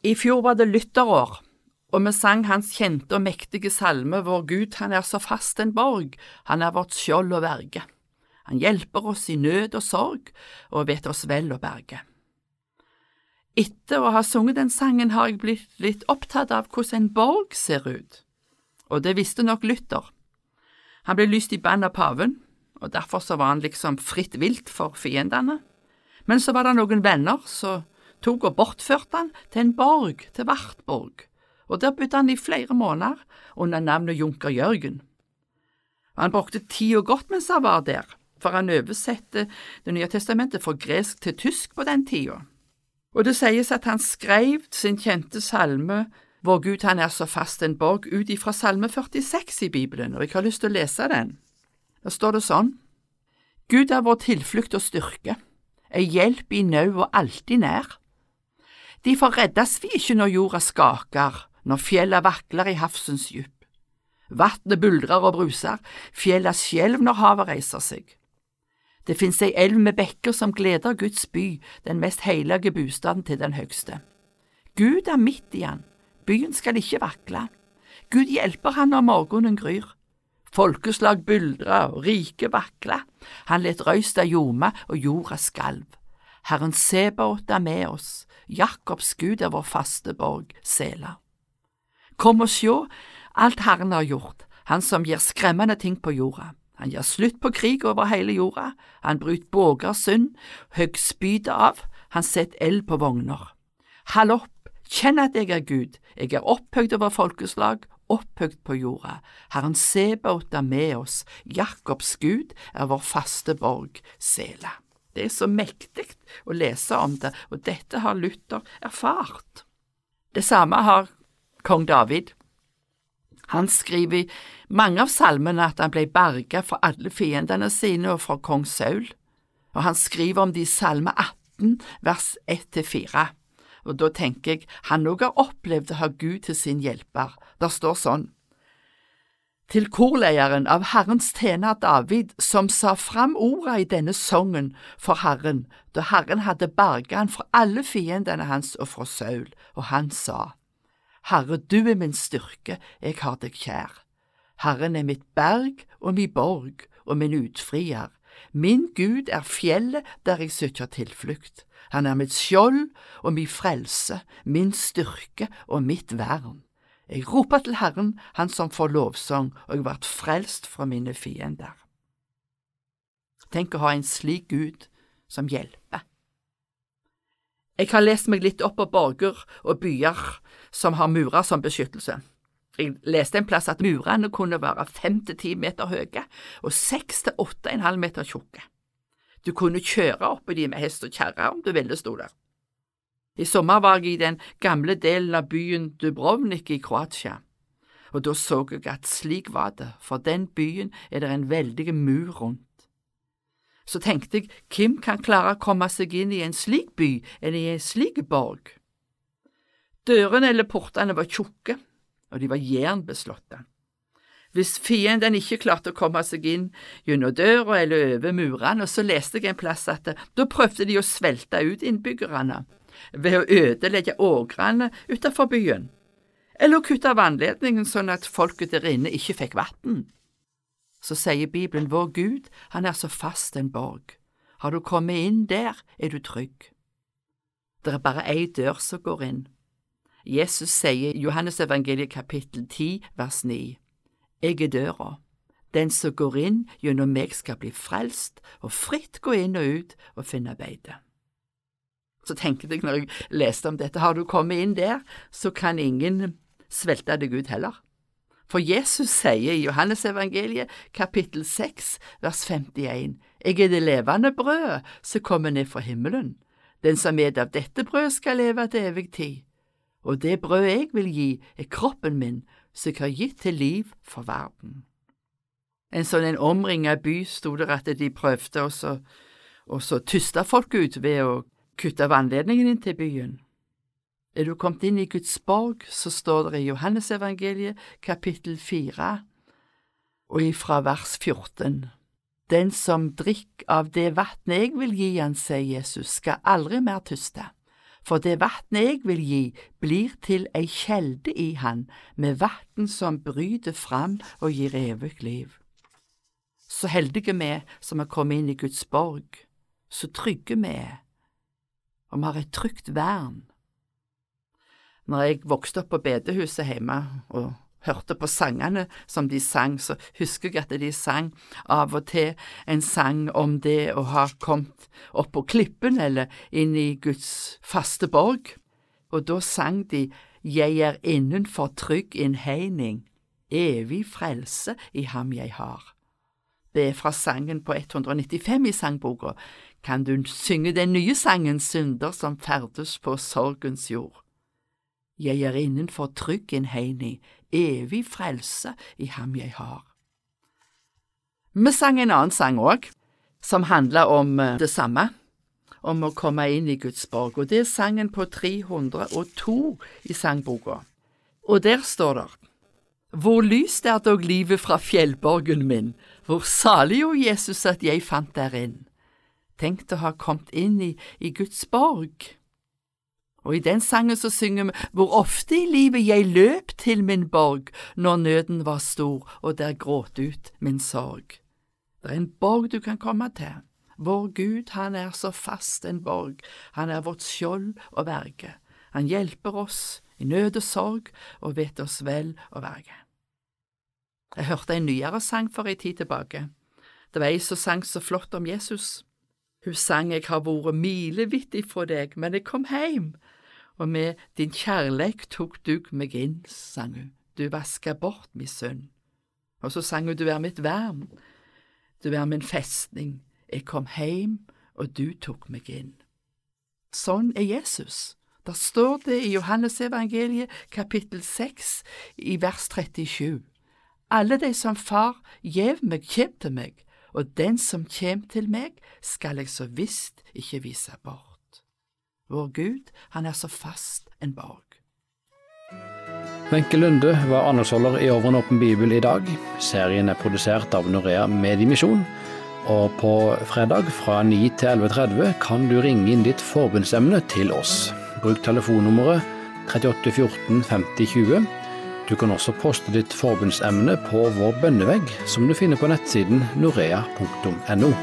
I fjor var det lytterår, og vi sang hans kjente og mektige salme Vår Gud, han er så fast en borg, han er vårt skjold og verge. Han hjelper oss i nød og sorg, og vet oss vel å berge. Etter å ha sunget den sangen har jeg blitt litt opptatt av hvordan en borg ser ut, og det visste nok Luther. Han ble lyst i bann av paven, og derfor så var han liksom fritt vilt for fiendene. Men så var det noen venner som tok og bortførte han til en borg, til Vartborg, og der bodde han i flere måneder under navnet Junker Jørgen. Han brukte tida godt mens han var der, for han oversatte Det nye testamentet fra gresk til tysk på den tida. Og det sies at han skrev sin kjente salme Vår Gud han er så fast en borg ut ifra salme 46 i Bibelen, og jeg har lyst til å lese den. Der står det sånn Gud er vår tilflukt og styrke, ei hjelp i nød og alltid nær. Derfor reddes vi ikke når jorda skaker, når fjella vakler i havsens djup. Vatnet buldrer og bruser, fjella skjelv når havet reiser seg. Det finnes ei elv med bekker som gleder Guds by, den mest hellige bostaden til den høgste. Gud er midt i han, byen skal ikke vakle. Gud hjelper han når morgenen gryr. Folkeslag buldra og rike vakla, han let røysta ljoma og jorda skalv. Herren Sebaot er med oss, Jakobs Gud er vår faste borg, Sela. Kom og sjå alt Herren har gjort, Han som gir skremmende ting på jorda. Han gjør slutt på krig over hele jorda, han bryter båger sund, høgg spydet av, han setter eld på vogner. Hall opp, kjenn at jeg er Gud, jeg er opphøyd over folkeslag, opphøgt på jorda. Herren Sebaot er med oss, Jakobs Gud er vår faste borg, Sela. Det er så mektig å lese om det, og dette har Luther erfart. Det samme har kong David. Han skriver i mange av salmene at han ble berget fra alle fiendene sine og fra kong Saul, og han skriver om det i Salme 18, vers 1–4. Og da tenker jeg han òg har opplevd å ha Gud til sin hjelper. Det står sånn til korleieren av Herrens tjener David, som sa fram orda i denne sangen for Herren, da Herren hadde berget han fra alle fiendene hans og fra Saul, og han sa, Herre, du er min styrke, jeg har deg kjær. Herren er mitt berg og min borg og min utfrier. Min Gud er fjellet der jeg søker tilflukt. Han er mitt skjold og min frelse, min styrke og mitt vern. Jeg ropa til Herren, Han som får lovsang, og jeg vart frelst fra mine fiender. Tenk å ha en slik Gud som hjelper. Jeg har lest meg litt opp på borger og byer som har murer som beskyttelse. Jeg leste en plass at murene kunne være fem til ti meter høye og seks til åtte og en halv meter tjukke. Du kunne kjøre oppi de med hest og kjerre om du ville, sto der. I sommer var jeg i den gamle delen av byen Dubrovnik i Kroatia, og da så jeg at slik var det, for den byen er det en veldig mur rundt. Så tenkte jeg, hvem kan klare å komme seg inn i en slik by enn i en slik borg? Dørene eller portene var tjukke, og de var jernbeslåtte. Hvis fienden ikke klarte å komme seg inn gjennom døra eller over murene, så leste jeg en plass at da prøvde de å svelte ut innbyggerne ved å ødelegge åkrene utenfor byen, eller å kutte vannledningen sånn at folket der inne ikke fikk vann. Så sier Bibelen vår Gud, han er så fast en borg. Har du kommet inn der, er du trygg. Det er bare ei dør som går inn. Jesus sier i Johannes evangeliet kapittel 10 vers 9, Jeg er døra. Den som går inn gjennom meg skal bli frelst og fritt gå inn og ut og finne beite. Så tenkte jeg når jeg leste om dette, har du kommet inn der, så kan ingen svelte deg ut heller. For Jesus sier i Johannesevangeliet kapittel 6 vers 51, Jeg er det levende brødet som kommer ned fra himmelen. Den som et av dette brødet skal leve til evig tid. Og det brødet jeg vil gi, er kroppen min, som jeg har gitt til liv for verden. En sånn en omringa by sto der at de prøvde å tyste folk ut ved å kutte anledningen inn til byen. Er du kommet inn i Guds borg, så står det i Johannesevangeliet kapittel fire og ifra vers 14. Den som drikker av det vannet jeg vil gi han, sier Jesus, skal aldri mer tyste. for det vatnet jeg vil gi, blir til ei kjelde i han, med vatn som bryter fram og gir evig liv. Så heldige vi som har kommet inn i Guds borg, så trygge vi er, og vi har et trygt vern. Når jeg vokste opp på bedehuset hjemme og hørte på sangene som de sang, så husker jeg at de sang av og til en sang om det å ha kommet opp på klippen eller inn i Guds faste borg, og da sang de Jeg er innenfor trygg innhegning, evig frelse i ham jeg har. Det er fra sangen på 195 i sangboka. Kan du synge den nye sangen Synder som ferdes på sorgens jord? Jeg er innenfor trygg heini, evig frelse i ham jeg har. Vi sang en annen sang òg, som handler om eh, det samme, om å komme inn i Guds borg, og det er sangen på 302 i sangboka. Og der står det, Hvor lyst er dog livet fra fjellborgen min, hvor salig, o Jesus, at jeg fant inn. Tenk å ha kommet inn i, i Guds borg. Og i den sangen så synger vi Hvor ofte i livet jeg løp til min borg når nøden var stor og der gråt ut min sorg. Det er en borg du kan komme til. Vår Gud, han er så fast en borg, han er vårt skjold og verge. Han hjelper oss i nød og sorg og vet oss vel å verge. Jeg hørte en nyere sang for ei tid tilbake. Det var ei som sang så flott om Jesus. Hun sang Jeg har vært milevidt ifra deg, men jeg kom heim, og med din kjærleik tok du meg inn, sang hun, du vaska bort mi synd. Og så sang hun Du er mitt vern, du er min festning, jeg kom heim, og du tok meg inn. Sånn er Jesus. Der står det i Johannesevangeliet kapittel 6 i vers 37. Alle de som Far gjev meg, kjem til meg, og den som kjem til meg, skal jeg så visst ikke vise bort. Vår Gud, han er så fast en borg. Wenche Lunde var anholdsholder i Over en åpen bibel i dag. Serien er produsert av Norea Mediemisjon. Og på fredag fra 9 til 11.30 kan du ringe inn ditt forbundsemne til oss. Bruk telefonnummeret 38 14 50 20 du kan også poste ditt forbundsemne på vår bønnevegg, som du finner på nettsiden norea.no.